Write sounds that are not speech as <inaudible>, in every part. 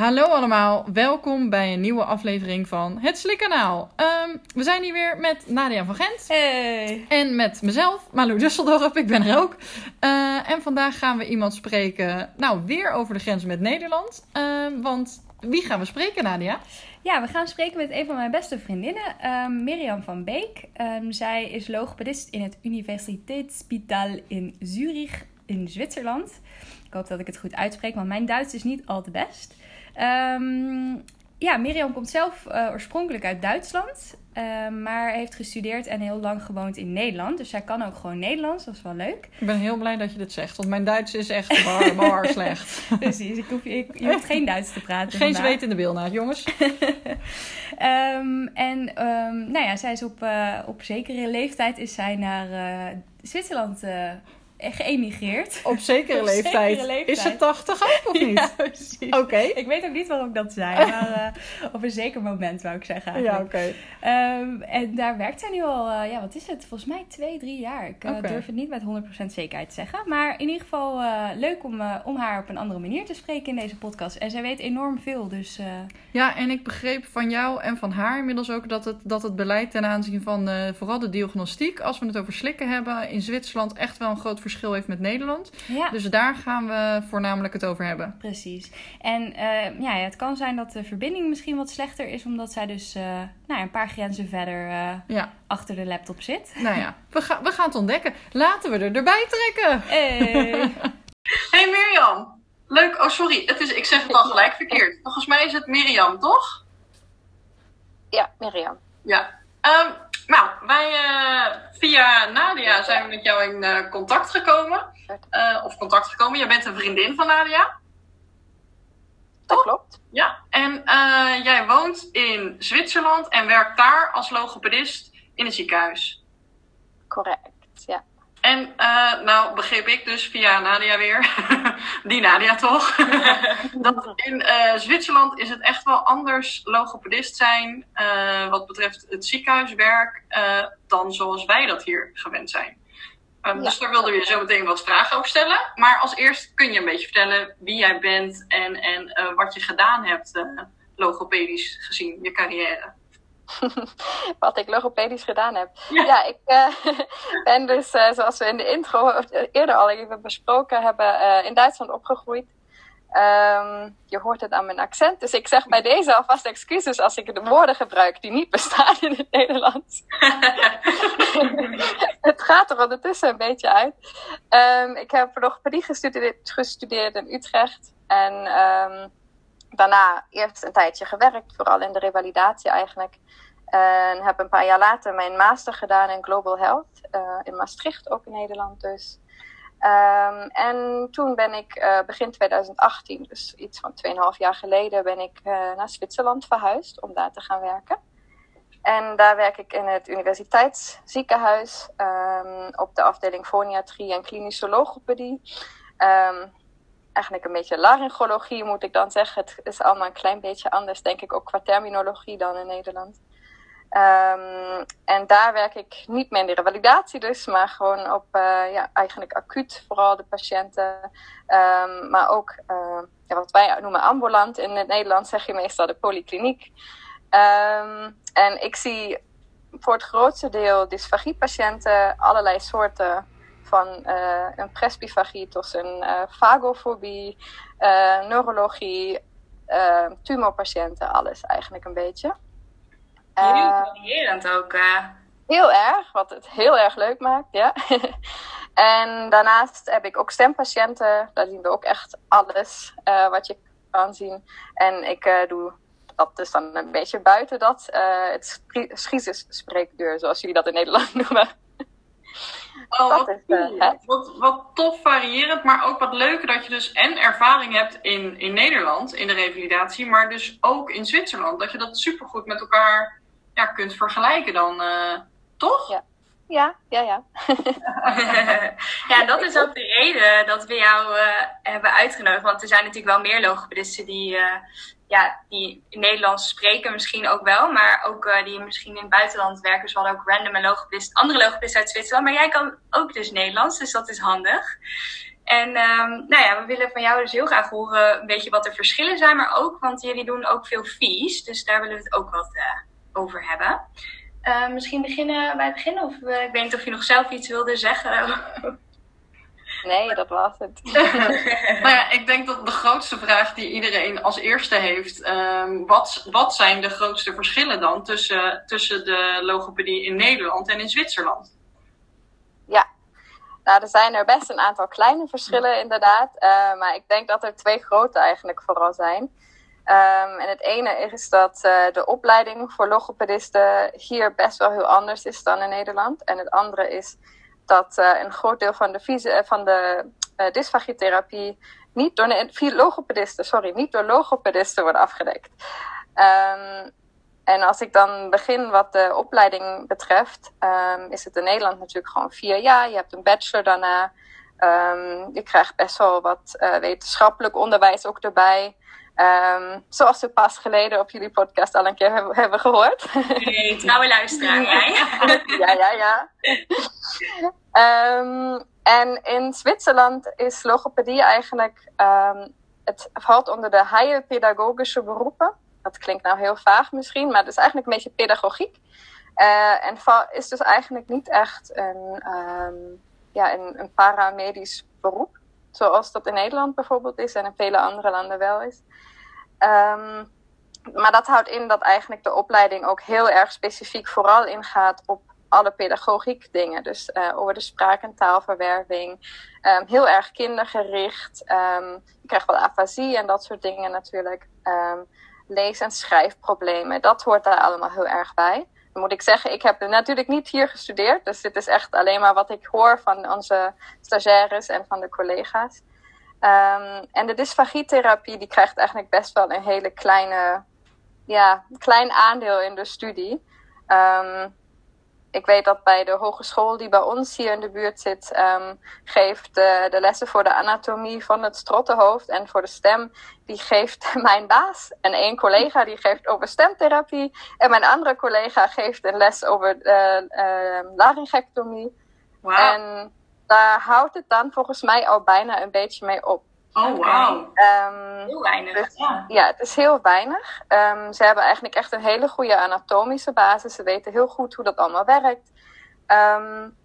Hallo allemaal, welkom bij een nieuwe aflevering van Het Slikkanaal. Um, we zijn hier weer met Nadia van Gent. Hey. En met mezelf, Malou Dusseldorp, ik ben er ook. Uh, en vandaag gaan we iemand spreken, nou weer over de grens met Nederland. Uh, want wie gaan we spreken, Nadia? Ja, we gaan spreken met een van mijn beste vriendinnen, um, Mirjam van Beek. Um, zij is logopedist in het Universiteitsspital in Zurich in Zwitserland. Ik hoop dat ik het goed uitspreek, want mijn Duits is niet al te best. Um, ja, Mirjam komt zelf uh, oorspronkelijk uit Duitsland, uh, maar heeft gestudeerd en heel lang gewoond in Nederland. Dus zij kan ook gewoon Nederlands, dat is wel leuk. Ik ben heel blij dat je dit zegt, want mijn Duits is echt bar, <laughs> bar slecht. Precies, ik hoef, ik, je hoeft geen Duits te praten. Geen zweet in de bilnaad, jongens. um, <laughs> en um, nou ja, zij is op, uh, op zekere leeftijd is zij naar uh, Zwitserland geëmigreerd. Op zekere, <laughs> Op leeftijd. zekere leeftijd. Is ze 80 ook of <laughs> niet? Ja, precies. Oké. Okay. Ik weet ook niet waarom ik dat zei, maar uh, <laughs> op een zeker moment wou ik zeggen. Eigenlijk. Ja, oké. Okay. Um, en daar werkt zij nu al, uh, ja, wat is het? Volgens mij twee, drie jaar. Ik uh, okay. durf het niet met 100% zekerheid te zeggen. Maar in ieder geval leuk om, om haar op een andere manier te spreken in deze podcast. En zij weet enorm veel, dus... Ja, en ik begreep van jou en van haar inmiddels ook dat het, dat het beleid ten aanzien van vooral de diagnostiek, als we het over slikken hebben, in Zwitserland echt wel een groot verschil heeft met Nederland. Ja. Dus daar gaan we voornamelijk het over hebben. Precies. En uh, ja, het kan zijn dat de verbinding misschien wat slechter is, omdat zij dus uh, nou, een paar grenzen verder uh, ja. achter de laptop zit. Nou ja, we, ga, we gaan het ontdekken. Laten we er erbij trekken. Hey, <laughs> hey Mirjam. Leuk. Oh, sorry. Het is, ik zeg het al gelijk verkeerd. Volgens mij is het Mirjam, toch? Ja, Mirjam. Ja. Um, nou, wij uh, via Nadia zijn we met jou in uh, contact gekomen. Uh, of contact gekomen. Jij bent een vriendin van Nadia. Dat klopt. Ja, en jij woont in Zwitserland en werkt daar als logopedist in een ziekenhuis. Correct, ja. En uh, nou begreep ik dus via Nadia weer, <laughs> die Nadia toch, <laughs> dat in uh, Zwitserland is het echt wel anders logopedist zijn uh, wat betreft het ziekenhuiswerk dan zoals wij dat hier gewend zijn. Um, ja. Dus daar wilden we je zo meteen wat vragen over stellen. Maar als eerst kun je een beetje vertellen wie jij bent en, en wat je gedaan hebt logopedisch gezien, je carrière. <laughs> wat ik logopedisch gedaan heb. Ja, ja ik uh, <laughs> ben dus, uh, zoals we in de intro eerder al even besproken hebben, uh, in Duitsland opgegroeid. Um, je hoort het aan mijn accent, dus ik zeg bij deze alvast excuses als ik de woorden gebruik die niet bestaan in het Nederlands. <laughs> het gaat er ondertussen een beetje uit. Um, ik heb logopedie gestudeerd, gestudeerd in Utrecht en um, daarna eerst een tijdje gewerkt, vooral in de revalidatie eigenlijk. En heb een paar jaar later mijn master gedaan in Global Health uh, in Maastricht, ook in Nederland dus. Um, en toen ben ik uh, begin 2018, dus iets van 2,5 jaar geleden, ben ik uh, naar Zwitserland verhuisd om daar te gaan werken. En daar werk ik in het universiteitsziekenhuis um, op de afdeling foniatrie en klinische logopedie. Um, eigenlijk een beetje laryngologie moet ik dan zeggen. Het is allemaal een klein beetje anders, denk ik, ook qua terminologie dan in Nederland. Um, en daar werk ik niet meer in de revalidatie dus, maar gewoon op uh, ja, eigenlijk acuut vooral de patiënten. Um, maar ook uh, ja, wat wij noemen ambulant. In het Nederlands zeg je meestal de polykliniek. Um, en ik zie voor het grootste deel dysfagiepatiënten allerlei soorten van uh, een presbyfagie tot een uh, vagofobie, uh, neurologie, tumorpatiënten, alles eigenlijk een beetje. Heel variërend ook. Heel erg, wat het heel erg leuk maakt, ja. <laughs> en daarnaast heb ik ook stempatiënten, daar zien we ook echt alles wat je kan zien. En ik doe dat is dan een beetje buiten dat, het schiezenspreekuur, zoals jullie dat in Nederland <laughs> noemen. Oh, is, uh, wat, wat, tof variërend, maar ook wat leuker dat je dus en ervaring hebt in, in Nederland, in de revalidatie, maar dus ook in Zwitserland. Dat je dat supergoed met elkaar ja, kunt vergelijken dan, uh, toch? Ja. Ja, ja, ja. <laughs> ja, dat is ook de reden dat we jou uh, hebben uitgenodigd. Want er zijn natuurlijk wel meer logopedisten die, uh, ja, die Nederlands spreken misschien ook wel. Maar ook uh, die misschien in het buitenland werken. Dus we ook random logopedisten, andere logopedisten uit Zwitserland. Maar jij kan ook dus Nederlands, dus dat is handig. En ehm, nou ja, we willen van jou dus heel graag horen een beetje wat de verschillen zijn, maar ook, want jullie doen ook veel fees, dus daar willen we het ook wat over hebben. misschien beginnen wij beginnen, of ik weet niet of je nog zelf iets wilde zeggen. <laughs> Nee, dat was het. <laughs> nou ja, ik denk dat de grootste vraag die iedereen als eerste heeft, um, wat, wat zijn de grootste verschillen dan tussen, tussen de logopedie in Nederland en in Zwitserland? Ja, nou, er zijn er best een aantal kleine verschillen inderdaad, uh, maar ik denk dat er twee grote eigenlijk vooral zijn. Um, en het ene is dat uh, de opleiding voor logopedisten hier best wel heel anders is dan in Nederland. En het andere is dat uh, een groot deel van de, visie, eh, van de uh, dysfagietherapie niet door logopedisten, sorry, niet door logopedisten wordt afgedekt. Um, en als ik dan begin wat de opleiding betreft, um, is het in Nederland natuurlijk gewoon vier jaar. Je hebt een bachelor daarna. Um, je krijgt best wel wat uh, wetenschappelijk onderwijs ook erbij. Um, zoals we pas geleden op jullie podcast al een keer hebben, hebben gehoord. Nee, trouwe luisteraar, jij. <laughs> ja, ja, ja. <laughs> um, en in Zwitserland is logopedie eigenlijk, um, het valt onder de higher pedagogische beroepen. Dat klinkt nou heel vaag misschien, maar het is eigenlijk een beetje pedagogiek. Uh, en is dus eigenlijk niet echt een, ja, een, paramedisch beroep. Zoals dat in Nederland bijvoorbeeld is en in vele andere landen wel is. Maar dat houdt in dat eigenlijk de opleiding ook heel erg specifiek vooral ingaat op alle pedagogiek dingen. Dus uh, over de spraak- en taalverwerving. Um, heel erg kindergericht. Um, je krijgt wel afasie en dat soort dingen natuurlijk. Um, lees- en schrijfproblemen. Dat hoort daar allemaal heel erg bij. Dan moet ik zeggen, ik heb natuurlijk niet hier gestudeerd. Dus dit is echt alleen maar wat ik hoor van onze stagiaires en van de collega's. En de dysfagietherapie die krijgt eigenlijk best wel een hele kleine, ja, klein aandeel in de studie. Ik weet dat bij de hogeschool die bij ons hier in de buurt zit, um, geeft de, de, lessen voor de anatomie van het strottenhoofd en voor de stem, die geeft <laughs> mijn baas. En één collega die geeft over stemtherapie. En mijn andere collega geeft een les over uh, uh, laryngectomie. Wow. En daar houdt het dan volgens mij al bijna een beetje mee op. Oh, wauw. Um, heel weinig. Dus, ja. ja. het is heel weinig. Um, ze hebben eigenlijk echt een hele goede anatomische basis. Ze weten heel goed hoe dat allemaal werkt. Um,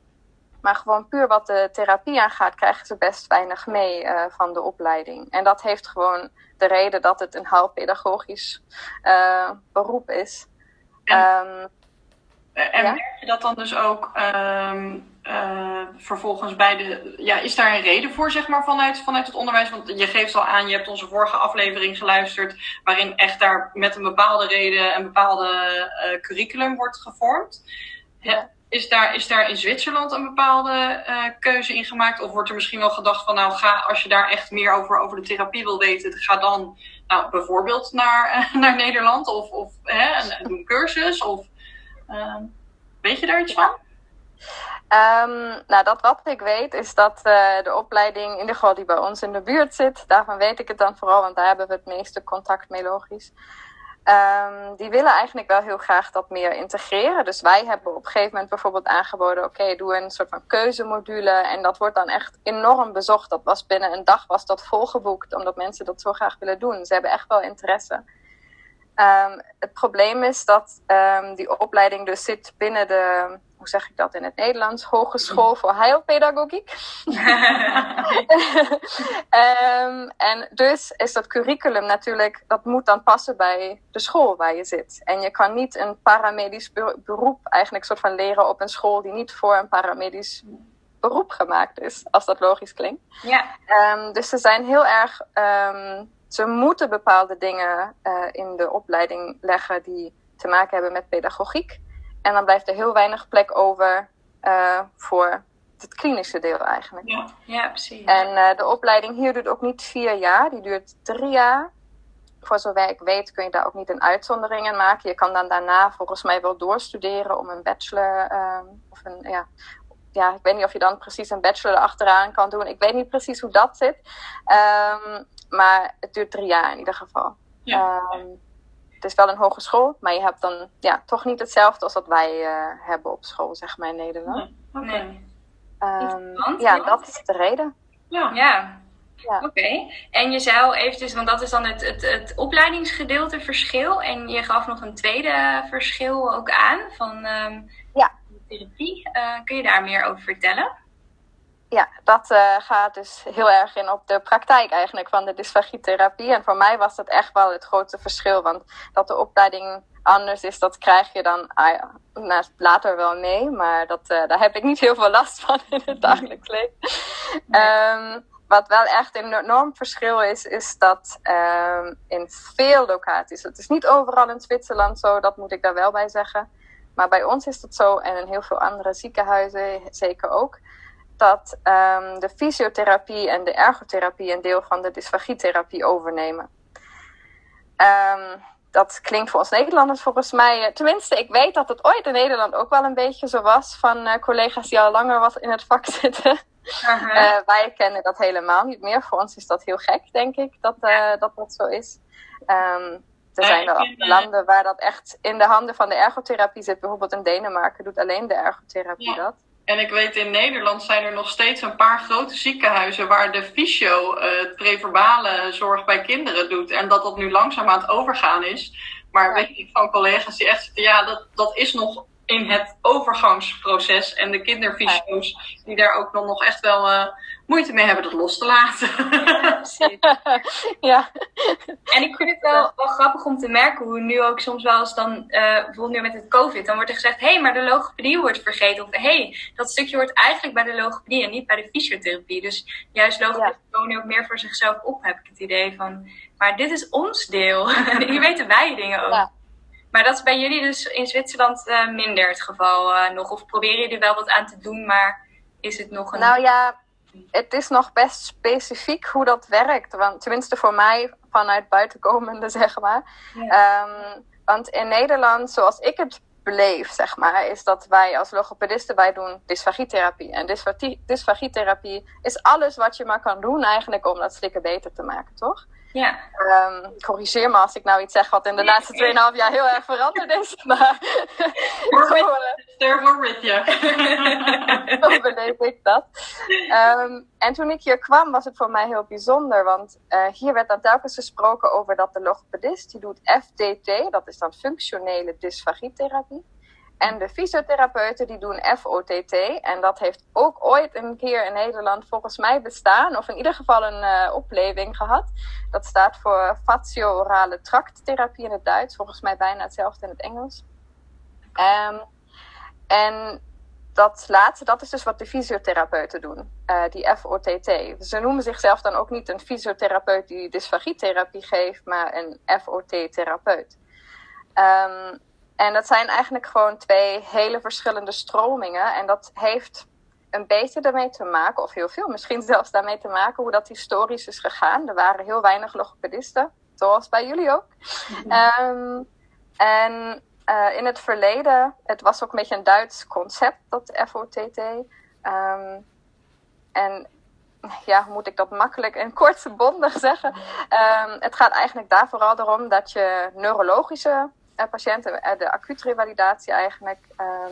maar gewoon puur wat de therapie aangaat, krijgen ze best weinig mee uh, van de opleiding. En dat heeft gewoon de reden dat het een half pedagogisch uh, beroep is. En, en ja? merk je dat dan dus ook uh, vervolgens bij de. Ja, is daar een reden voor, zeg maar, vanuit, vanuit het onderwijs? Want je geeft al aan, je hebt onze vorige aflevering geluisterd, waarin echt daar met een bepaalde reden een bepaalde uh, curriculum wordt gevormd. Ja. Is daar, is daar in Zwitserland een bepaalde uh, keuze in gemaakt? Of wordt er misschien wel gedacht van, nou, ga als je daar echt meer over, over de therapie wil weten, ga dan nou, bijvoorbeeld naar, <laughs> naar Nederland of, of hè, doe een cursus? Of, weet je daar iets van? Um, nou, dat wat ik weet is dat uh, de opleiding, in ieder geval die bij ons in de buurt zit, daarvan weet ik het dan vooral, want daar hebben we het meeste contact mee logisch. Um, die willen eigenlijk wel heel graag dat meer integreren. Dus wij hebben op een gegeven moment bijvoorbeeld aangeboden: oké, doe een soort van keuzemodule. En dat wordt dan echt enorm bezocht. Dat was binnen een dag was dat volgeboekt, omdat mensen dat zo graag willen doen. Ze hebben echt wel interesse. Um, het probleem is dat die opleiding dus zit binnen de hoe zeg ik dat in het Nederlands? Hogeschool voor Heilpedagogiek. um, <laughs> en dus is dat curriculum natuurlijk, dat moet dan passen bij de school waar je zit. En je kan niet een paramedisch beroep eigenlijk soort van leren op een school die niet voor een paramedisch beroep gemaakt is, als dat logisch klinkt. Ja. Um, dus ze zijn heel erg, um, ze moeten bepaalde dingen uh, in de opleiding leggen die te maken hebben met pedagogiek. En dan blijft er heel weinig plek over uh, voor het klinische deel eigenlijk. Ja, ja precies. En uh, de opleiding hier duurt ook niet vier jaar, die duurt drie jaar. Voor zover ik weet kun je daar ook niet een uitzondering in maken. Je kan dan daarna volgens mij wel doorstuderen om een bachelor uh, of een, ja, ja, ik weet niet of je dan precies een bachelor erachteraan kan doen. Ik weet niet precies hoe dat zit. Um, maar het duurt drie jaar in ieder geval. Ja. Um, het is wel een hogeschool, maar je hebt dan ja, toch niet hetzelfde als wat wij uh, hebben op school, zeg maar in Nederland. Nee. Okay. Um, ja, dat is de reden. Ja. Ja. Ja. Oké. En je zei al eventjes, want dat is dan het, het, het opleidingsgedeelte verschil. En je gaf nog een tweede verschil ook aan van ehm, Ja. therapie. Eh, kun je daar meer over vertellen? Ja, dat eh, gaat dus heel erg in op de praktijk eigenlijk van de dysfagietherapie. En voor mij was dat echt wel het grote verschil. Want dat de opleiding anders is, dat krijg je dan ah later wel mee. Maar dat, eh, daar heb ik niet heel veel last van in het dagelijks leven. Ehm, wat wel echt een enorm verschil is, is dat ehm, in veel locaties, het is niet overal in Zwitserland zo, dat moet ik daar wel bij zeggen. Maar bij ons is dat zo en in heel veel andere ziekenhuizen zeker ook dat ehm, de fysiotherapie en de ergotherapie een deel van de dysfagietherapie overnemen. Ehm, dat klinkt voor ons Nederlanders volgens mij, eh, tenminste, ik weet dat het ooit in Nederland ook wel een beetje zo was van eh, collega's die al langer wat in het vak <laughs> zitten. Eh, wij kennen dat helemaal niet meer. Voor ons is dat heel gek, denk ik, dat dat, dat zo is. Ehm, er Ja, zijn wel landen waar dat echt in de handen van de ergotherapie zit. Bijvoorbeeld in Denemarken doet alleen de ergotherapie Ja. dat. En ik weet in Nederland zijn er nog steeds een paar grote ziekenhuizen waar de fysio eh, het preverbale zorg bij kinderen doet. En dat dat nu langzaam aan het overgaan is. Maar Ja. weet ik van collega's die echt ja, dat, dat is nog in het overgangsproces. En de kinderfysio's die daar ook nog, nog echt wel eh, moeite mee hebben dat los te laten. Precies. <laughs> ja. En ik vind het wel, wel grappig om te merken hoe nu ook soms wel eens dan, eh, bijvoorbeeld nu met het COVID, dan wordt er gezegd, hé, hey, maar de logopedie wordt vergeten. Of hé, hey, dat stukje hoort eigenlijk bij de logopedie en niet bij de fysiotherapie. Dus juist logopedie gewoon nu ook meer voor zichzelf op, heb ik het idee van, maar dit is ons deel. <laughs> Hier weten wij dingen. Ja. Maar dat is bij jullie dus in Zwitserland eh, minder het geval eh, nog. Of proberen jullie er wel wat aan te doen, maar is het nog een... Nou ja, het is nog best specifiek hoe dat werkt. Want tenminste voor mij, vanuit buitenkomende, <laughs> zeg maar. Ehm, want in Nederland, zoals ik het beleef, zeg maar, is dat wij als logopedisten, wij doen dysfagietherapie. En dysfagie- dysfagietherapie is alles wat je maar kan doen eigenlijk om dat slikken beter te maken, toch? Ja, Ehm, corrigeer me als ik nou iets zeg wat in de laatste 2,5 jaar heel erg veranderd is. <laughs> Maar we're with you. zo beleef ik dat. Ehm, en toen ik hier kwam was het voor mij heel bijzonder. Want eh, hier werd dan telkens gesproken over dat de logopedist, die doet FDT, dat is dan functionele dysfagietherapie. En de fysiotherapeuten die doen FOTT. En dat heeft ook ooit een keer in Nederland volgens mij bestaan. Of in ieder geval een eh, opleving gehad. Dat staat voor fatio-orale tracttherapie in het Duits. Volgens mij bijna hetzelfde in het Engels. Ehm, en dat laatste, dat is dus wat de fysiotherapeuten doen. eh, die FOTT. Ze noemen zichzelf dan ook niet een fysiotherapeut die dysfagietherapie geeft, maar een FOT-therapeut. Ehm, en dat zijn eigenlijk gewoon twee hele verschillende stromingen. En dat heeft een beetje daarmee te maken, of heel veel misschien <laughs> zelfs daarmee te maken, hoe dat historisch is gegaan. Er waren heel weinig logopedisten, zoals bij jullie ook. Ehm, en eh, in het verleden, het was ook een beetje een Duits concept, dat FOTT. Ehm, en ja, hoe moet ik dat makkelijk en kort bondig zeggen? Ehm, het gaat eigenlijk daar vooral erom dat je neurologische patiënten, eh, de acute revalidatie eigenlijk, ehm,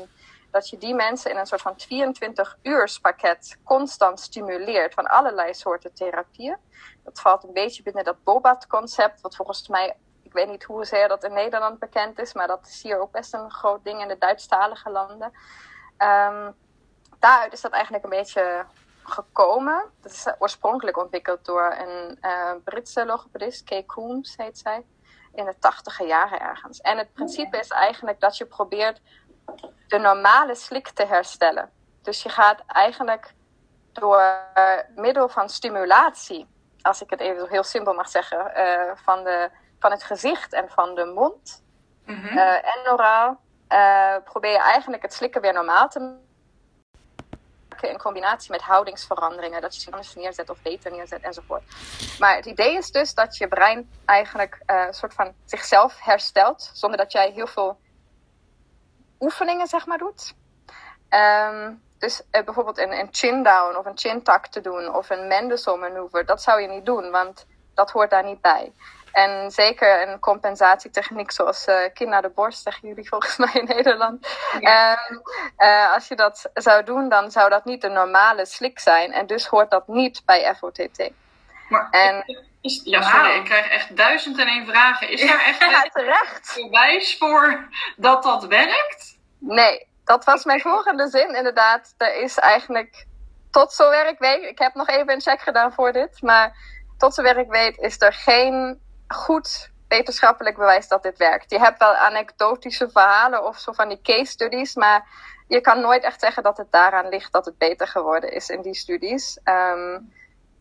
dat je die mensen in een soort van 24 uurs pakket constant stimuleert van allerlei soorten therapieën. Dat valt een beetje binnen dat BOBAT-concept, wat volgens mij, ik weet niet hoezeer dat in Nederland bekend is, maar dat is hier ook best een groot ding in de Duitsstalige landen. Ehm, daaruit is dat eigenlijk een beetje gekomen. Dat is oorspronkelijk ontwikkeld door een eh, Britse logopedist, Kay Coombs heet zij, in de tachtige jaren ergens. En het principe is eigenlijk dat je probeert de normale slik te herstellen. Dus je gaat eigenlijk door middel van stimulatie, als ik het even heel simpel mag zeggen, eh, van, de, van het gezicht en van de mond Mhm. eh, en oraal, eh, probeer je eigenlijk het slikken weer normaal te in combinatie met houdingsveranderingen. Dat je ze anders neerzet of beter neerzet enzovoort. Maar het idee is dus dat je brein eigenlijk eh, een soort van zichzelf herstelt. Zonder dat jij heel veel oefeningen zeg maar doet. Ehm, dus eh, bijvoorbeeld een, een chin down of een chin tuck te doen of een Mendelssohn manoeuvre. Dat zou je niet doen, want dat hoort daar niet bij. En zeker een compensatietechniek zoals uh, kind naar de borst, zeggen jullie volgens <laughs> mij in Nederland. Um, uh, als je dat zou doen, dan zou dat niet de normale slik zijn. En dus hoort dat niet bij FOTT. Maar, en, is, ja, sorry, wow. ik krijg echt duizend en één vragen. Is daar <laughs> echt ja, terecht. bewijs voor dat dat werkt? Nee, dat was mijn volgende zin inderdaad. Er is eigenlijk, tot zover ik weet, ik heb nog even een check gedaan voor dit, maar tot zover ik weet is er geen goed wetenschappelijk bewijs dat dit werkt. Je hebt wel anekdotische verhalen of zo van die case studies, maar je kan nooit echt zeggen dat het daaraan ligt dat het beter geworden is in die studies. Um,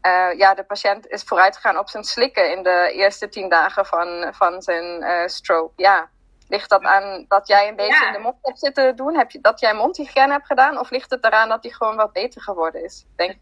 uh, ja, de patiënt is vooruitgegaan op zijn slikken in de eerste tien dagen van, van zijn uh, stroke. Ja, Ligt dat aan dat jij een beetje Ja. in de mond hebt zitten doen? Heb je, dat jij mondhygiëne hebt gedaan? Of ligt het eraan dat die gewoon wat beter geworden is? Ik denk,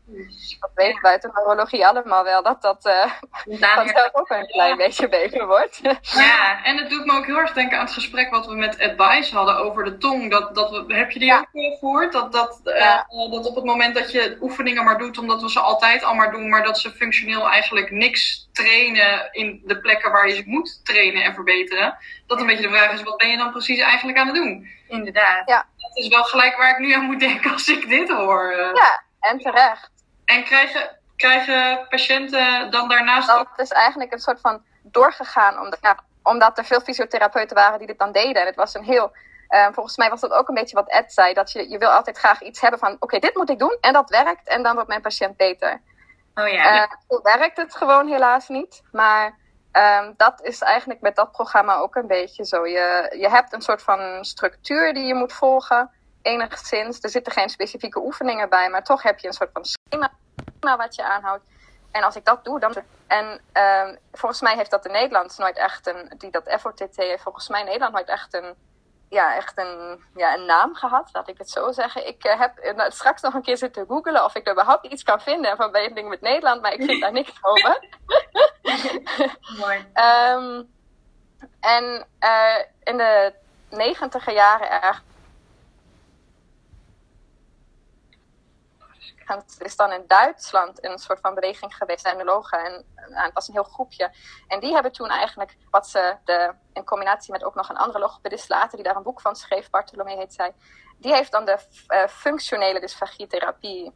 dat weet ik buiten neurologie allemaal wel, dat dat eh <laughs> vanzelf ook een klein beetje beter wordt. <laughs> Ja, en het doet me ook heel erg denken aan het gesprek wat we met Advice hadden over de tong. Dat, dat we, heb je die ook eh, gehoord? Dat, dat, eh, dat op het moment dat je oefeningen maar doet, omdat we ze altijd al maar doen, maar dat ze functioneel eigenlijk niks trainen in de plekken waar je ze moet trainen en verbeteren. Dat een beetje de vraag is, wat ben je dan precies eigenlijk aan het doen? Inderdaad. Ja. Dat is wel gelijk waar ik nu aan moet denken als ik dit hoor. ja, en terecht. En krijgen, krijgen patiënten dan daarnaast ook... Dat is eigenlijk een soort van doorgegaan, omdat, ja, omdat er veel fysiotherapeuten waren die dit dan deden. En het was een heel, eh, volgens mij was dat ook een beetje wat Ed zei, dat je, je wil altijd graag iets hebben van, oké, dit moet ik doen en dat werkt en dan wordt mijn patiënt beter. Oh ja. Eh, zo werkt het gewoon helaas niet. Maar ehm, dat is eigenlijk met dat programma ook een beetje zo. Je, je hebt een soort van structuur die je moet volgen, enigszins. Er zitten geen specifieke oefeningen bij, maar toch heb je een soort van schema wat je aanhoudt. En als ik dat doe, dan. En ehm, volgens mij heeft dat in Nederland nooit echt een. Die dat FOTT heeft volgens mij in Nederland nooit echt een. Ja, echt een, ja, een naam gehad, laat ik het zo zeggen. Ik eh, heb nou, straks nog een keer zitten googelen of ik er überhaupt iets kan vinden in verbinding met Nederland, maar ik vind daar niks over. <laughs> Mooi. Ehm, en eh, in de negentiger jaren Het is dan in Duitsland een soort van beweging geweest, neurologen. En, en het was een heel groepje. En die hebben toen eigenlijk, wat ze de, in combinatie met ook nog een andere logopedist later, die daar een boek van schreef, Bartolomé heet zij. Die heeft dan de eh, functionele dysfagietherapie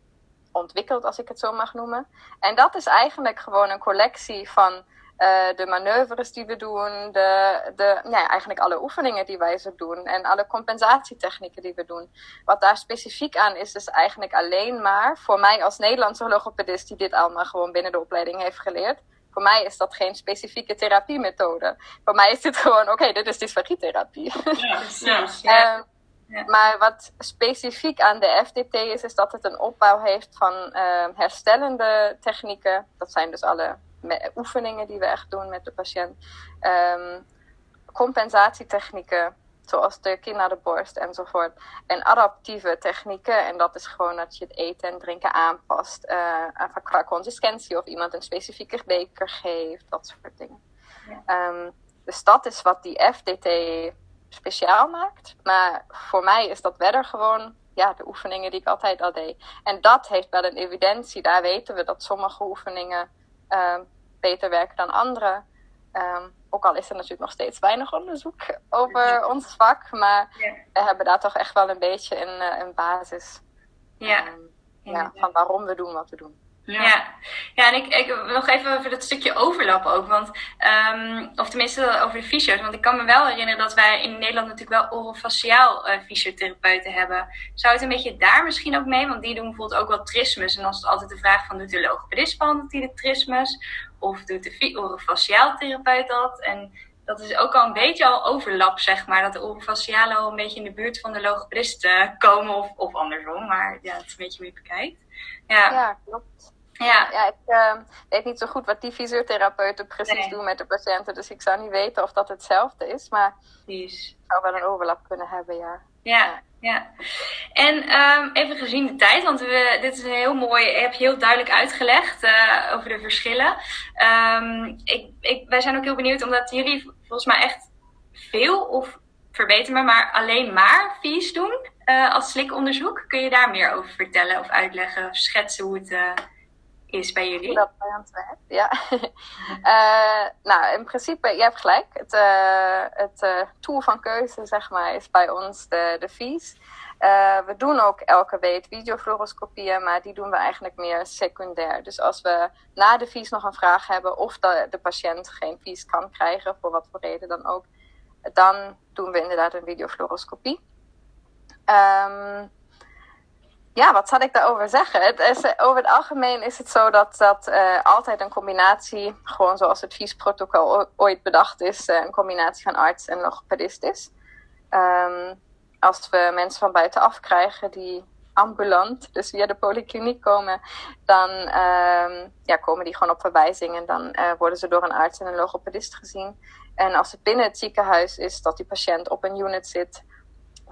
ontwikkeld, als ik het zo mag noemen. En dat is eigenlijk gewoon een collectie van eh, de manoeuvres die we doen, de, de, ja, eigenlijk alle oefeningen die wij zo doen en alle compensatietechnieken die we doen. Wat daar specifiek aan is, is eigenlijk alleen maar voor mij als Nederlandse logopedist die dit allemaal gewoon binnen de opleiding heeft geleerd. Voor mij is dat geen specifieke therapiemethode. Voor mij is dit gewoon, oké, dit is dysfagietherapie. Ja. Precies. <laughs> Ja. Ehm, Ja. Maar wat specifiek aan de FDT is, is dat het een opbouw heeft van ehm, herstellende technieken. Dat zijn dus alle oefeningen die we echt doen met de patiënt. Ehm, compensatietechnieken, zoals de kin naar de borst enzovoort. En adaptieve technieken, en dat is gewoon dat je het eten en drinken aanpast. aan- qua consistentie of iemand een specifieke beker geeft, dat soort dingen. Ja. Ehm, dus dat is wat die FDT speciaal maakt. Maar voor mij is dat verder gewoon ja, de oefeningen die ik altijd al deed. En dat heeft wel een evidentie. Daar weten we dat sommige oefeningen beter werken dan andere. Ehm, ook al is er natuurlijk nog steeds weinig onderzoek over ons vak. Maar Ja. we hebben daar toch echt wel een beetje een, eh, een basis Ja. ehm, ja, van waarom we doen wat we doen. Ja. Ja, ja en ik, ik wil nog even over dat stukje overlap ook. Want, ehm, of tenminste over de fysio's. Want ik kan me wel herinneren dat wij in Nederland natuurlijk wel orofaciaal eh fysiotherapeuten hebben. Zou het een beetje daar misschien ook mee? Want die doen bijvoorbeeld ook wel trismus. En dan is het altijd de vraag van, doet de logopedist behandelt die de trismus? Of doet de orofaciaal therapeut dat? En dat is ook al een beetje al overlap, zeg maar. Dat de orofacialen al een beetje in de buurt van de logopedist eh, komen. Of, of andersom. Maar ja, het is een beetje het bekijkt. Ja. Ja, klopt. Ja, ik ehm, weet niet zo goed wat die fysiotherapeuten precies Nee. doen met de patiënten. Dus ik zou niet weten of dat hetzelfde is. Maar precies. het zou wel een overlap kunnen hebben, ja. Ja, ja. En ehm, even gezien de tijd, want we, dit is een heel mooi, heb je heel duidelijk uitgelegd eh, over de verschillen. Ehm, ik, ik, wij zijn ook heel benieuwd, omdat jullie volgens mij echt veel, of verbeter me, maar alleen maar vies doen eh, als slikonderzoek. Kun je daar meer over vertellen of uitleggen of schetsen hoe het eh, is bij jullie? Dat bij ons werkt, ja. uh, <laughs> nou, in principe, je hebt gelijk. Het, uh, het uh, tool van keuze, zeg maar, is bij ons de, de fees. we doen ook elke week videofluoroscopieën, maar die doen we eigenlijk meer secundair. Dus als we na de fees nog een vraag hebben of de, de patiënt geen fees kan krijgen, voor wat voor reden dan ook, dan doen we inderdaad een videofluoroscopie. Um, ja, wat zal ik daarover zeggen? Het is, over het algemeen is het zo dat dat uh, altijd een combinatie, gewoon zoals het viesprotocol ooit bedacht is, uh, een combinatie van arts en logopedist is. Um, als we mensen van buitenaf krijgen die ambulant, dus via de polykliniek komen, dan um, ja, komen die gewoon op verwijzing en dan worden ze door een arts en een logopedist gezien. En als het binnen het ziekenhuis is dat die patiënt op een unit zit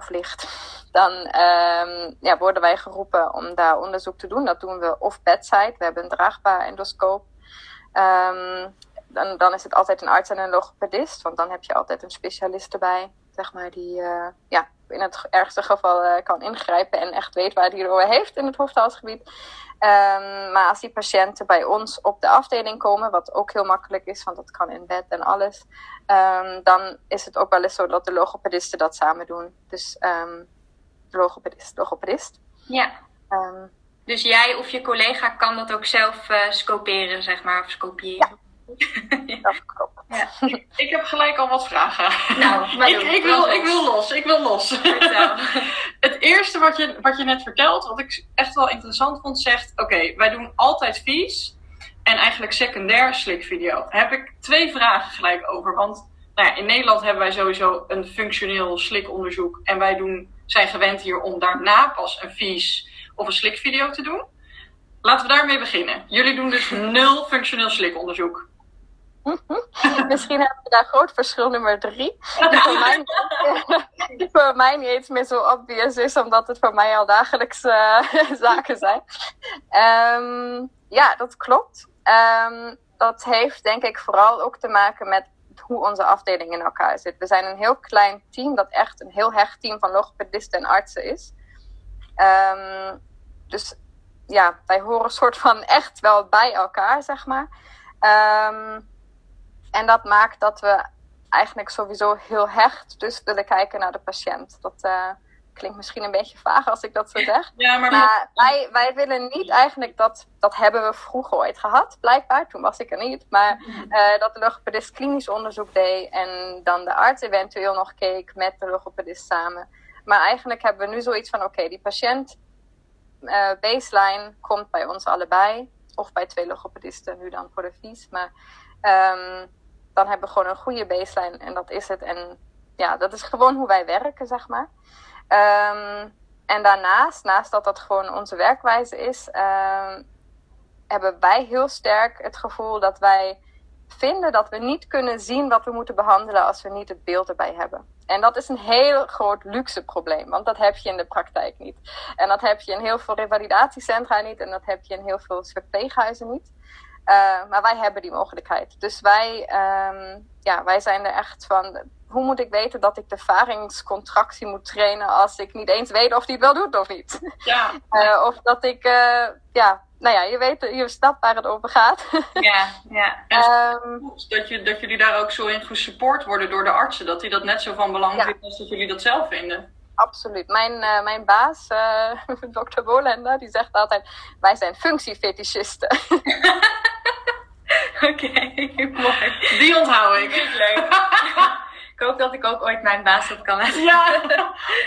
ligt, dan um, ja, worden wij geroepen om daar onderzoek te doen. Dat doen we off-bedside. We hebben een draagbaar endoscoop. Um, dan, dan is het altijd een arts en een logopedist, want dan heb je altijd een specialist erbij, zeg maar, die uh, ja, in het ergste geval uh, kan ingrijpen en echt weet waar hij het over heeft in het hoofdhalsgebied. Um, maar als die patiënten bij ons op de afdeling komen, wat ook heel makkelijk is, want dat kan in bed en alles, um, dan is het ook wel eens zo dat de logopedisten dat samen doen. Dus um, logopedist, logopedist. Ja. dus jij of je collega kan dat ook zelf uh, scoperen, zeg maar, of scopiëren. Ja. Dat klopt. Ja. Ik, ik, heb gelijk al wat vragen. Nou, ik, ik, wil, ik wil los. Ik wil los. <laughs> het eerste wat je, wat je net vertelt, wat ik echt wel interessant vond, zegt: Oké, okay, wij doen altijd vies en eigenlijk secundair slikvideo. Daar heb ik twee vragen gelijk over. Want nou ja, in Nederland hebben wij sowieso een functioneel slikonderzoek. En wij doen, zijn gewend hier om daarna pas een vies of een slikvideo te doen. Laten we daarmee beginnen. Jullie doen dus nul functioneel slikonderzoek. <laughs> Misschien hebben we daar groot verschil nummer drie. Die voor, mij, <laughs> voor mij niet eens meer zo obvious is, omdat het voor mij al dagelijks uh, <laughs> zaken zijn. Um, ja, dat klopt. Um, dat heeft denk ik vooral ook te maken met hoe onze afdeling in elkaar zit. We zijn een heel klein team dat echt een heel hecht team van logopedisten en artsen is. Um, dus ja, wij horen soort van echt wel bij elkaar, zeg maar. Um, en dat maakt dat we eigenlijk sowieso heel hecht dus willen kijken naar de patiënt. Dat uh, klinkt misschien een beetje vaag als ik dat zo zeg. Ja, maar, maar wij, wij willen niet eigenlijk dat, dat hebben we vroeger ooit gehad, blijkbaar. Toen was ik er niet. Maar uh, dat de logopedist klinisch onderzoek deed en dan de arts eventueel nog keek met de logopedist samen. Maar eigenlijk hebben we nu zoiets van: oké, okay, die patiënt uh, baseline komt bij ons allebei. Of bij twee logopedisten, nu dan voor de vies. Maar um, dan hebben we gewoon een goede baseline en dat is het. En ja, dat is gewoon hoe wij werken, zeg maar. Um, en daarnaast, naast dat dat gewoon onze werkwijze is, um, hebben wij heel sterk het gevoel dat wij vinden dat we niet kunnen zien wat we moeten behandelen als we niet het beeld erbij hebben. En dat is een heel groot luxe probleem, want dat heb je in de praktijk niet. En dat heb je in heel veel revalidatiecentra niet en dat heb je in heel veel verpleeghuizen niet. Uh, maar wij hebben die mogelijkheid. Dus wij, um, ja, wij zijn er echt van. Hoe moet ik weten dat ik de varingscontractie moet trainen als ik niet eens weet of die het wel doet of niet? Ja. Uh, <laughs> of dat ik, uh, ja, nou ja, je weet, je snapt waar het over gaat. <laughs> Ja, ja. En um, dat, je, dat jullie daar ook zo in gesupport worden door de artsen. Dat die dat net zo van belang ja. vinden als dat jullie dat zelf vinden. Absoluut. Mijn, uh, mijn baas, uh, <laughs> dokter Bolender, die zegt altijd: wij zijn functiefetischisten. <laughs> Oké, okay, <laughs> mooi. Die onthoud ik. Leuk. Hoop dat ik ook ooit mijn baas dat kan laten. Ja,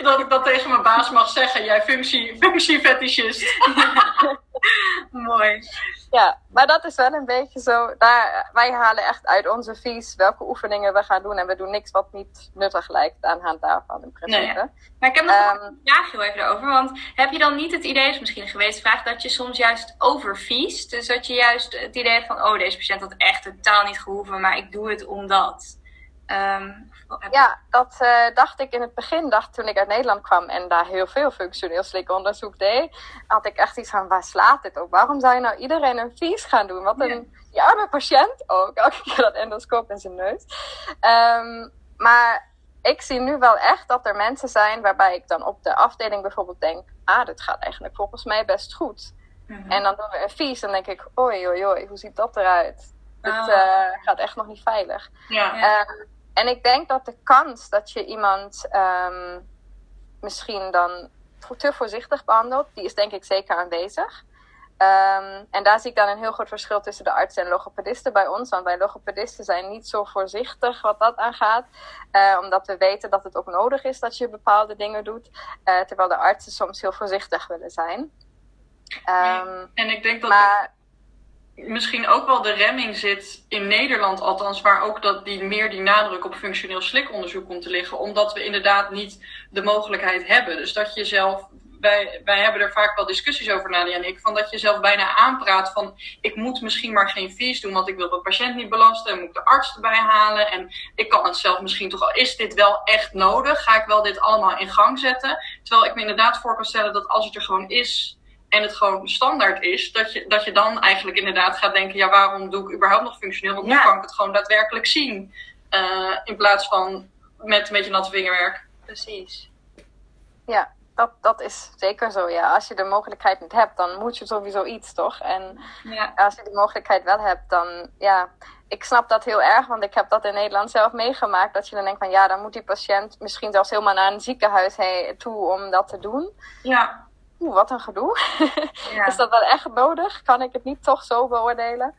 dat ik dat tegen mijn baas mag zeggen. Jij functie, functiefetischist. <laughs> mooi. Ja, maar dat is wel een beetje zo. Daar, wij halen echt uit onze vies welke oefeningen we gaan doen. En we doen niks wat niet nuttig lijkt aan hand daarvan in principe. Nee, maar ik heb nog um, een vraag heel even over. Want heb je dan niet het idee, is misschien geweest vraag, dat je soms juist overviest? Dus dat je juist het idee hebt van, oh deze patiënt had echt totaal niet gehoeven, maar ik doe het omdat. Um, ja, dat uh, dacht ik in het begin, dacht toen ik uit Nederland kwam en daar heel veel functioneel slikonderzoek deed, had ik echt iets van, waar slaat dit op? Waarom zou je nou iedereen een vies gaan doen? Wat een ja. arme patiënt ook, <laughs> elke keer dat endoscoop in zijn neus. Um, maar ik zie nu wel echt dat er mensen zijn waarbij ik dan op de afdeling bijvoorbeeld denk, ah, dit gaat eigenlijk volgens mij best goed. Mhm. En dan doen we een vies, dan denk ik, oei, oei, oei, hoe ziet dat eruit? Dit Ah. eh, gaat echt nog niet veilig. Ja. Ja. Ehm, en ik denk dat de kans dat je iemand ehm, misschien dan te voorzichtig behandelt, die is denk ik zeker aanwezig. Ehm, en daar zie ik dan een heel groot verschil tussen de artsen en logopedisten bij ons. Want wij logopedisten zijn niet zo voorzichtig wat dat aangaat. Eh, omdat we weten dat het ook nodig is dat je bepaalde dingen doet. Eh, terwijl de artsen soms heel voorzichtig willen zijn. Ehm, En ik denk dat maar misschien ook wel de remming zit in Nederland althans, waar ook dat die, meer die nadruk op functioneel slikonderzoek komt te liggen, omdat we inderdaad niet de mogelijkheid hebben. Dus dat je zelf, wij, wij hebben er vaak wel discussies over, Nadia en ik, van dat je zelf bijna aanpraat van ik moet misschien maar geen fees doen, want ik wil de patiënt niet belasten en moet ik de arts erbij halen en ik kan het zelf misschien toch al, is dit wel echt nodig? Ga ik wel dit allemaal in gang zetten? Terwijl ik me inderdaad voor kan stellen dat als het er gewoon is, en het gewoon standaard is, dat je, dat je dan eigenlijk inderdaad gaat denken: ja, waarom doe ik überhaupt nog functioneel? Want nu Ja. kan ik het gewoon daadwerkelijk zien. Eh, in plaats van met een beetje natte vingerwerk. Precies. ja, dat, dat is zeker zo. Ja. Als je de mogelijkheid niet hebt, dan moet je sowieso iets, toch? En Ja. als je die mogelijkheid wel hebt, dan ja. Ik snap dat heel erg, want ik heb dat in Nederland zelf meegemaakt. Dat je dan denkt van ja, dan moet die patiënt misschien zelfs helemaal naar een ziekenhuis heen toe om dat te doen. Ja, Oeh, wat een gedoe. Ja. <laughs> Is dat wel echt nodig? Kan ik het niet toch zo beoordelen?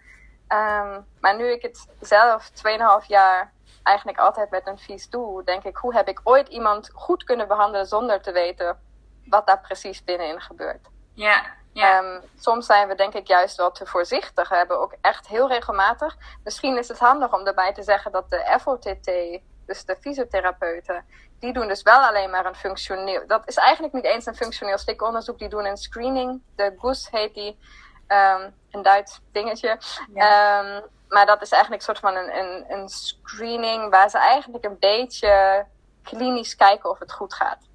Ehm, maar nu ik het zelf 2,5 jaar eigenlijk altijd met een vies doe, denk ik, hoe heb ik ooit iemand goed kunnen behandelen zonder te weten wat daar precies binnenin gebeurt? Ja. Ja. Ehm, soms zijn we denk ik juist wel te voorzichtig. We hebben ook echt heel regelmatig. Misschien is het handig om erbij te zeggen dat de FOTT, dus de fysiotherapeuten, die doen dus wel alleen maar een functioneel. Dat is eigenlijk niet eens een functioneel stikonderzoek. Die doen een screening. De GOES heet die. Ehm, een Duits dingetje. Ehm, maar dat is eigenlijk een soort van een, een, een screening waar ze eigenlijk een beetje klinisch kijken of het goed gaat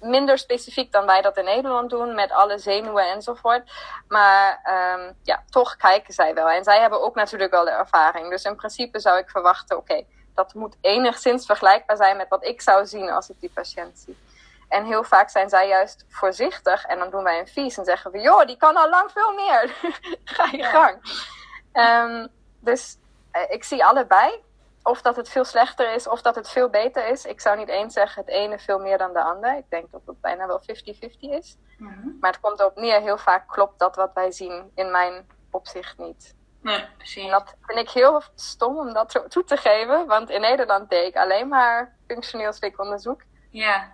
minder specifiek dan wij dat in Nederland doen, met alle zenuwen enzovoort. Maar ehm, ja, toch kijken zij wel. En zij hebben ook natuurlijk wel de ervaring. Dus in principe zou ik verwachten, oké, dat moet enigszins vergelijkbaar zijn met wat ik zou zien als ik die patiënt zie. En heel vaak zijn zij juist voorzichtig. En dan doen wij een vies en zeggen we, joh, die kan al lang veel meer. <laughs> Ga je gang. Ehm, dus eh, ik zie allebei. Of dat het veel slechter is, of dat het veel beter is. Ik zou niet eens zeggen het ene veel meer dan de ander. Ik denk dat het bijna wel 50-50 is. Mhm. Maar het komt erop neer, heel vaak klopt dat wat wij zien in mijn opzicht niet. Nee. Precies. En dat vind ik heel stom om dat toe te geven. Want in Nederland deed ik alleen maar functioneel stikonderzoek. Ja.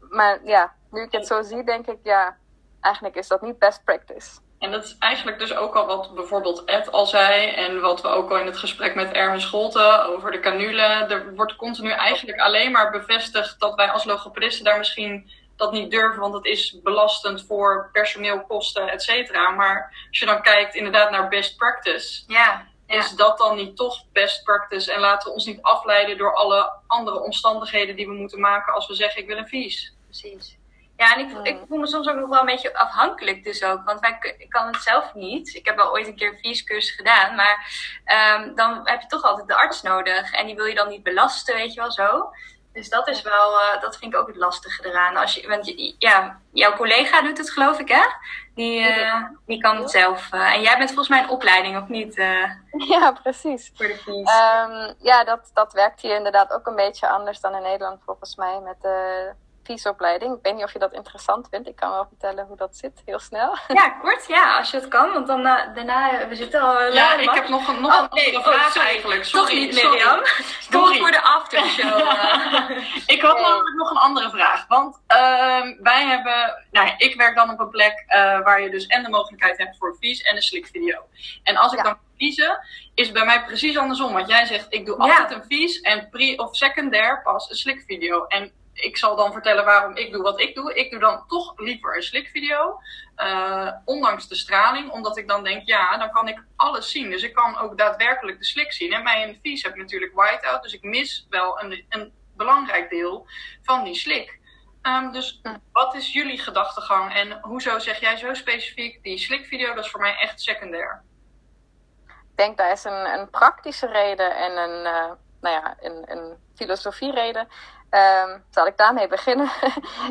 Maar ja, nu ik het zo zie, denk ik, ja, eigenlijk is dat niet best practice. En dat is eigenlijk dus ook al wat bijvoorbeeld Ed al zei. En wat we ook al in het gesprek met Erwin Scholten over de canule. Er wordt continu eigenlijk alleen maar bevestigd dat wij als logopedisten daar misschien dat niet durven. Want het is belastend voor personeelkosten, et cetera. Maar als je dan kijkt inderdaad naar best practice. Ja. Ja. Is dat dan niet toch best practice? En laten we ons niet afleiden door alle andere omstandigheden die we moeten maken als we zeggen ik wil een vies. Precies. Ja, en ik, ik voel me soms ook nog wel een beetje afhankelijk dus ook. Want wij, ik kan het zelf niet. Ik heb wel ooit een keer een viescursus gedaan. Maar ehm, dan heb je toch altijd de arts nodig. En die wil je dan niet belasten, weet je wel zo. Dus dat is wel, eh, dat vind ik ook het lastige eraan. Als je, want je- ja, jouw collega doet het geloof ik hè? Die, eh, die kan het zelf. eh, en jij bent volgens mij een opleiding of niet <laughs> Ja, precies. voor de? Ehm, ja, dat, dat werkt hier inderdaad ook een beetje anders dan in Nederland volgens mij met de viesopleiding. Ik weet niet of je dat interessant vindt. Ik kan wel vertellen hoe dat zit, heel snel. <laughs> Ja, kort ja, als je het kan. Want dan eh, daarna, we zitten al eh, Ja, lang, ik heb nog een, nog een Oh, nee, andere oh, vraag sorry. eigenlijk. Toch Sorry, niet, sorry. Mirjam. Voor de <laughs> aftershow. eh. <laughs> Ik had Nee. namelijk nog een andere vraag. Want ehm, wij hebben, nou, ik werk dan op een plek eh, waar je dus en de mogelijkheid hebt voor vies en een slikvideo. En als ik Ja. dan kiezen, is het bij mij precies andersom. Want jij zegt, ik doe Ja. altijd een vies en pre- of secundair pas een slikvideo. En ik zal dan vertellen waarom ik doe wat ik doe. Ik doe dan toch liever een slikvideo. eh, ondanks de straling. Omdat ik dan denk, ja, dan kan ik alles zien. Dus ik kan ook daadwerkelijk de slik zien. En bij een vies heb natuurlijk whiteout. Dus ik mis wel een, een belangrijk deel van die slik. Ehm, dus wat is jullie gedachtegang? En hoezo zeg jij zo specifiek die slikvideo? Dat is voor mij echt secundair. Ik denk daar is een, een praktische reden en een, eh, nou ja, een, een filosofiereden. Ehm, zal ik daarmee beginnen? <laughs>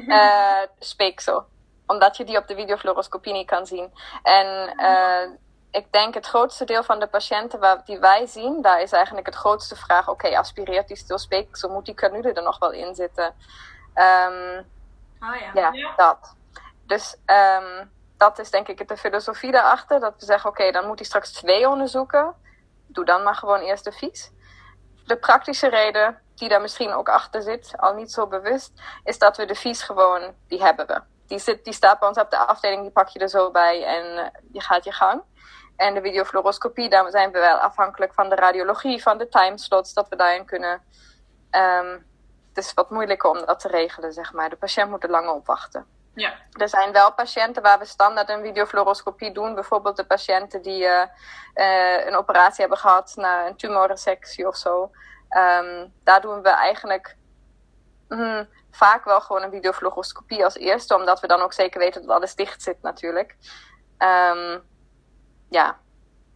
Eh speeksel. omdat je die op de videofluoroscopie niet kan zien. En uh, ik denk het grootste deel van de patiënten waar, die wij zien, daar is eigenlijk het grootste vraag: oké, aspireert die stilspeeksel? Moet die canule er nog wel in zitten? Um, oh ja. ja. dat. Dus um, dat is denk ik de filosofie daarachter. Dat we zeggen: oké, dan moet hij straks twee onderzoeken. Doe dan maar gewoon eerst de vies. De praktische reden die daar misschien ook achter zit, al niet zo bewust, is dat we de vies gewoon, die hebben we. Die, zit, die staat bij ons op de afdeling, die pak je er zo bij en uh, je gaat je gang. En de videofluoroscopie, daar zijn we wel afhankelijk van de radiologie, van de timeslots, dat we daarin kunnen. Um, het is wat moeilijker om dat te regelen, zeg maar. De patiënt moet er langer op wachten. Ja. Er zijn wel patiënten waar we standaard een videofluoroscopie doen. Bijvoorbeeld de patiënten die uh, uh, een operatie hebben gehad na een tumorresectie of zo. Um, daar doen we eigenlijk mm, vaak wel gewoon een videofluoroscopie als eerste, omdat we dan ook zeker weten dat alles dicht zit natuurlijk. Um, ja.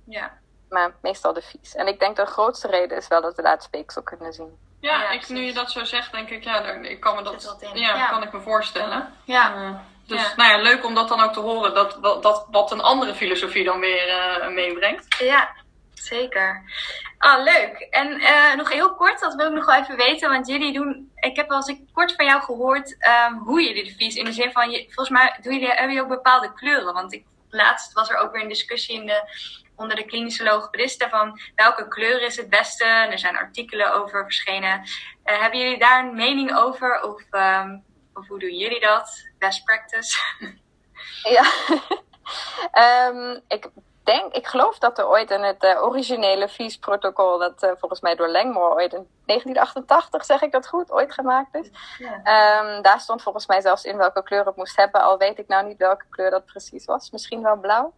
ja. Maar meestal de vies. En ik denk de grootste reden is wel dat we daar het speeksel kunnen zien. Ja, ja ik, nu je dat zo zegt, denk ik, ja, ik kan me dat, ja, ja, kan ik me voorstellen. Ja. Uh, dus nou ja, leuk om dat dan ook te horen, dat, dat, dat wat een andere filosofie dan weer uh, meebrengt. Ja, zeker. Ah, leuk. En uh, nog heel kort, dat wil ik nog wel even weten, want jullie doen, ik heb wel eens kort van jou gehoord um, hoe jullie de vies, in de zin van, je, volgens mij doen jullie, hebben jullie ook bepaalde kleuren, want ik laatst was er ook weer een discussie in de, onder de klinische logopedisten van welke kleur is het beste. er zijn artikelen over verschenen. Uh, hebben jullie daar een mening over? Of, um, of hoe doen jullie dat? Best practice? <laughs> ja, um, <laughs> ik denk, ik geloof dat er ooit in het uh, originele VIS-protocol, dat uh, volgens mij door Langmore ooit in 1988, zeg ik dat goed, ooit gemaakt is. Ja. Um, daar stond volgens mij zelfs in welke kleur het moest hebben, al weet ik nou niet welke kleur dat precies was. Misschien wel blauw.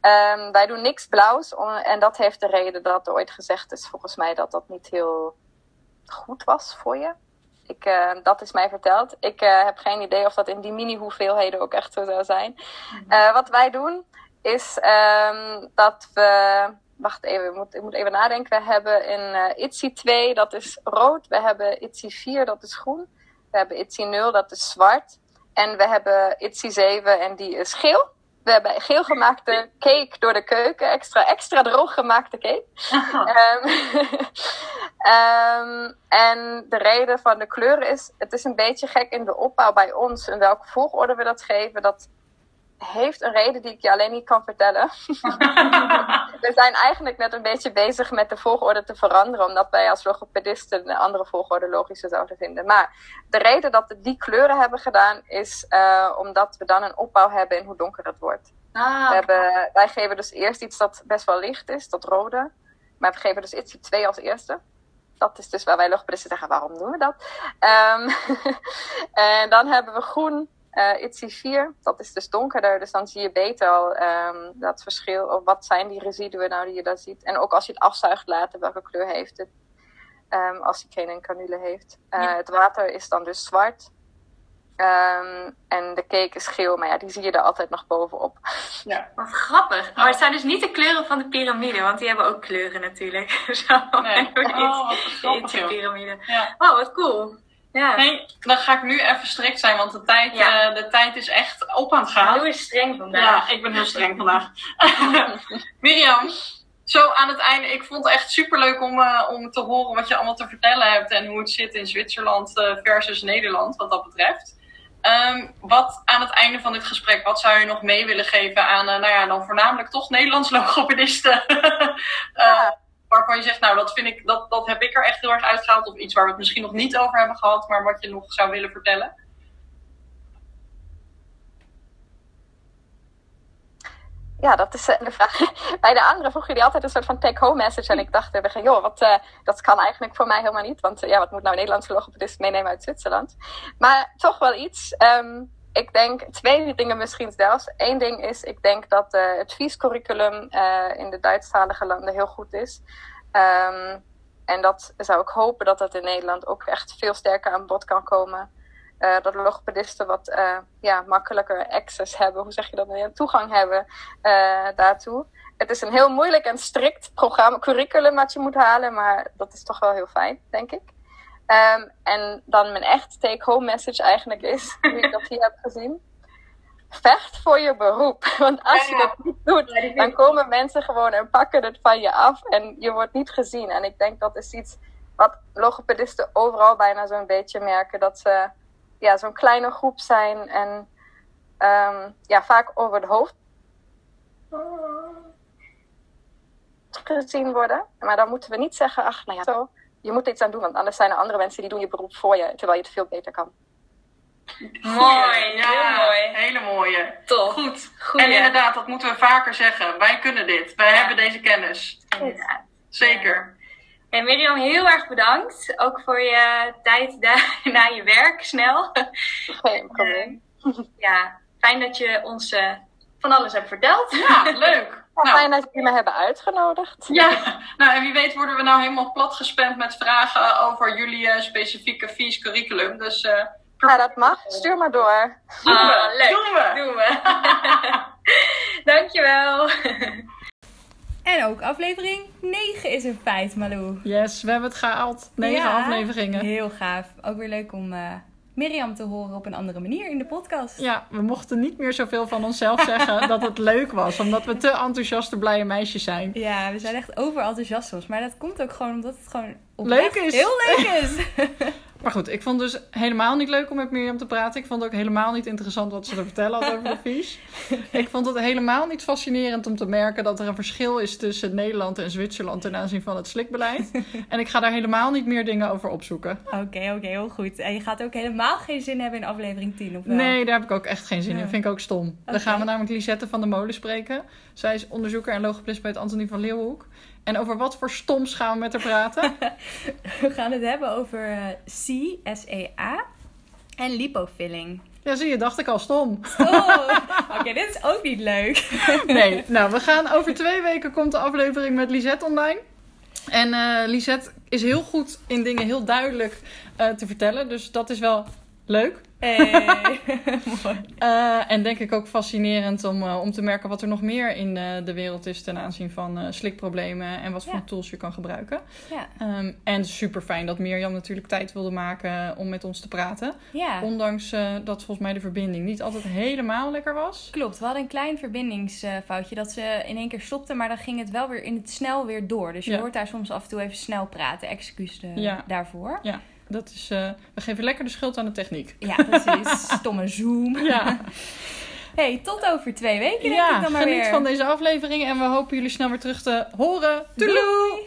Um, wij doen niks blauws en dat heeft de reden dat er ooit gezegd is, volgens mij, dat dat niet heel goed was voor je. Ik, uh, dat is mij verteld. Ik heb geen idee of dat in die mini-hoeveelheden ook echt zo zou zijn. Uh, wat wij doen, is um, dat we. Wacht even, ik moet, ik moet even nadenken. We hebben in uh, ITSI 2, dat is rood. We hebben ITSI 4, dat is groen. We hebben ITSI 0, dat is zwart. En we hebben ITSI 7 en die is geel. We hebben geel gemaakte cake door de keuken. Extra, extra droog gemaakte cake. um, <laughs> um, <laughs> en de reden van de kleuren is... Het is een beetje gek in de opbouw bij ons... in welke volgorde we dat geven. Dat heeft een reden die ik je alleen niet kan vertellen. <laughs> we zijn eigenlijk net een beetje bezig met de volgorde te veranderen, omdat wij als logopedisten een andere volgorde logischer zouden vinden. Maar de reden dat we die kleuren hebben gedaan, is uh, omdat we dan een opbouw hebben in hoe donker het wordt. Ah, we hebben, wij geven dus eerst iets dat best wel licht is, dat rode. Maar we geven dus iets 2 als eerste. Dat is dus waar wij logopedisten zeggen, waarom doen we dat? Um, <laughs> en dan hebben we groen, uh, ITSI 4, dat is dus donkerder, dus dan zie je beter al um, dat verschil. Of wat zijn die residuen nou die je daar ziet. En ook als je het afzuigt later, welke kleur heeft het. Um, als hij geen canule heeft. Uh, ja. Het water is dan dus zwart. Um, en de cake is geel, maar ja, die zie je er altijd nog bovenop. Ja. <laughs> Wat grappig. Oh, het zijn dus niet de kleuren van de piramide, want die hebben ook kleuren natuurlijk. <laughs> Zo, nee. Oh, wat de piramide. Ja. Oh, wat cool. Ja. Nee, dan ga ik nu even strikt zijn, want de tijd, ja. uh, de tijd is echt op aan het gaan. Doe eens streng vandaag. Ja, ik ben heel streng vandaag. <laughs> Mirjam, zo aan het einde. Ik vond het echt super leuk om, uh, om te horen wat je allemaal te vertellen hebt en hoe het zit in Zwitserland uh, versus Nederland, wat dat betreft. Um, wat aan het einde van dit gesprek, wat zou je nog mee willen geven aan, nou ja, dan voornamelijk toch Nederlands <laughs> logopedisten? <laughs> ja waarvan je zegt, nou, dat vind ik, dat, dat heb ik er echt heel erg uitgehaald. Of iets waar we het misschien nog niet over hebben gehad, maar wat je nog zou willen vertellen? Ja, dat is uh, de vraag. <laughs> Bij de anderen vroeg jullie altijd een soort van take-home message. En ik dacht, uh, joh, wat, uh, dat kan eigenlijk voor mij helemaal niet. Want ja, wat moet nou een Nederlandse logopedist meenemen uit Zwitserland? Maar toch wel iets. Um, ik denk twee dingen misschien zelfs. Eén ding is, ik denk dat uh, het viescurriculum uh, in de Duitsstalige landen heel goed is. Um, en dat zou ik hopen dat dat in Nederland ook echt veel sterker aan bod kan komen. Uh, dat logopedisten wat ja, makkelijker access hebben, hoe zeg je dat nou? Toegang hebben daartoe. Het is een heel moeilijk en strikt programma, curriculum wat je moet halen, maar dat is toch wel heel fijn, denk ik. Um, en dan mijn echt take-home message eigenlijk is, <laughs> hoe ik dat hier heb gezien. vecht voor je beroep. <laughs> Want als je dat niet doet, dan komen mensen gewoon en pakken het van je af en je wordt niet gezien. En ik denk dat is iets wat logopedisten overal bijna zo'n beetje merken. Dat ze ja, zo'n kleine groep zijn en ehm, ja, vaak over het hoofd gezien worden. Maar dan moeten we niet zeggen, ach, nou ja, zo. Je moet er iets aan doen, want anders zijn er andere mensen die doen je beroep voor je, terwijl je het veel beter kan. Mooi, ja, heel mooi. Hele mooie. Tof. Goed. Goeie. En inderdaad, dat moeten we vaker zeggen. Wij kunnen dit. Wij hebben deze kennis. Inderdaad. Zeker. Hey Mirjam, heel erg bedankt. Ook voor je tijd <laughs> na je werk, snel. Geen probleem. Ja, fijn dat je ons eh, van alles hebt verteld. Ja, leuk. <laughs> Nou, Fijn dat jullie me hebben uitgenodigd. Ja, nou en wie weet worden we nou helemaal plat gespamd met vragen over jullie eh, specifieke vies curriculum. Dus eh Ja, dat mag. Stuur maar door. doen we. Ah, leuk. Doen we. Doen we. <laughs> Dankjewel. <laughs> En ook aflevering 9 is een feit, Malou. Yes, we hebben het gehaald. Negen Ja, afleveringen. Heel gaaf. Ook weer leuk om eh, Mirjam te horen op een andere manier in de podcast. Ja, we mochten niet meer zoveel van onszelf zeggen dat het leuk was. Omdat we te enthousiaste blije meisjes zijn. Ja, we zijn echt overenthousiast soms. Maar dat komt ook gewoon omdat het gewoon Leuk is. Heel leuk is. <laughs> Maar goed, ik vond dus helemaal niet leuk om met Mirjam te praten. Ik vond het ook helemaal niet interessant wat ze te vertellen had over de vies. <laughs> Ik vond het helemaal niet fascinerend om te merken dat er een verschil is tussen Nederland en Zwitserland ten aanzien van het slikbeleid. <laughs> En ik ga daar helemaal niet meer dingen over opzoeken. Oké, oké, heel goed. En je gaat ook helemaal geen zin hebben in aflevering 10, of wel? Nee, daar heb ik ook echt geen zin in. Vind ik ook stom. Dan gaan we namelijk Lisette van de Molen spreken. Zij is onderzoeker en logopedist bij het Antonie van Leeuwenhoek. En over wat voor stoms gaan we met haar praten? <laughs> We gaan het hebben over eh, C, S-E-A en lipofilling. Ja, zie je, dacht ik al stom. Oh, oké, <laughs> dit is ook niet leuk. Nee, nou, we gaan over twee weken komt de aflevering met Lisette online. En eh Lisette is heel goed in dingen heel duidelijk eh, te vertellen. Dus dat is wel leuk. Hey. <laughs> Mooi. Eh, en denk ik ook fascinerend om, eh, om te merken wat er nog meer in eh, de wereld is ten aanzien van slikproblemen en wat voor Ja. tools je kan gebruiken. Ja, Ehm, en super fijn dat Mirjam natuurlijk tijd wilde maken om met ons te praten. ja. Ondanks dat volgens mij de verbinding niet altijd helemaal lekker was. Klopt, we hadden een klein verbindingsfoutje dat ze in één keer stopte, maar dan ging het wel weer in het snel weer door. Dus je hoort daar soms af en toe even snel praten. Excuus eh, Ja. Dat is, eh, we geven lekker de schuld aan de techniek. Ja, precies. <laughs> Stomme Zoom. Ja, Hey, tot over twee weken denk ja ik dan maar geniet weer. van deze aflevering en we hopen jullie snel weer terug te horen. Doei! Doei!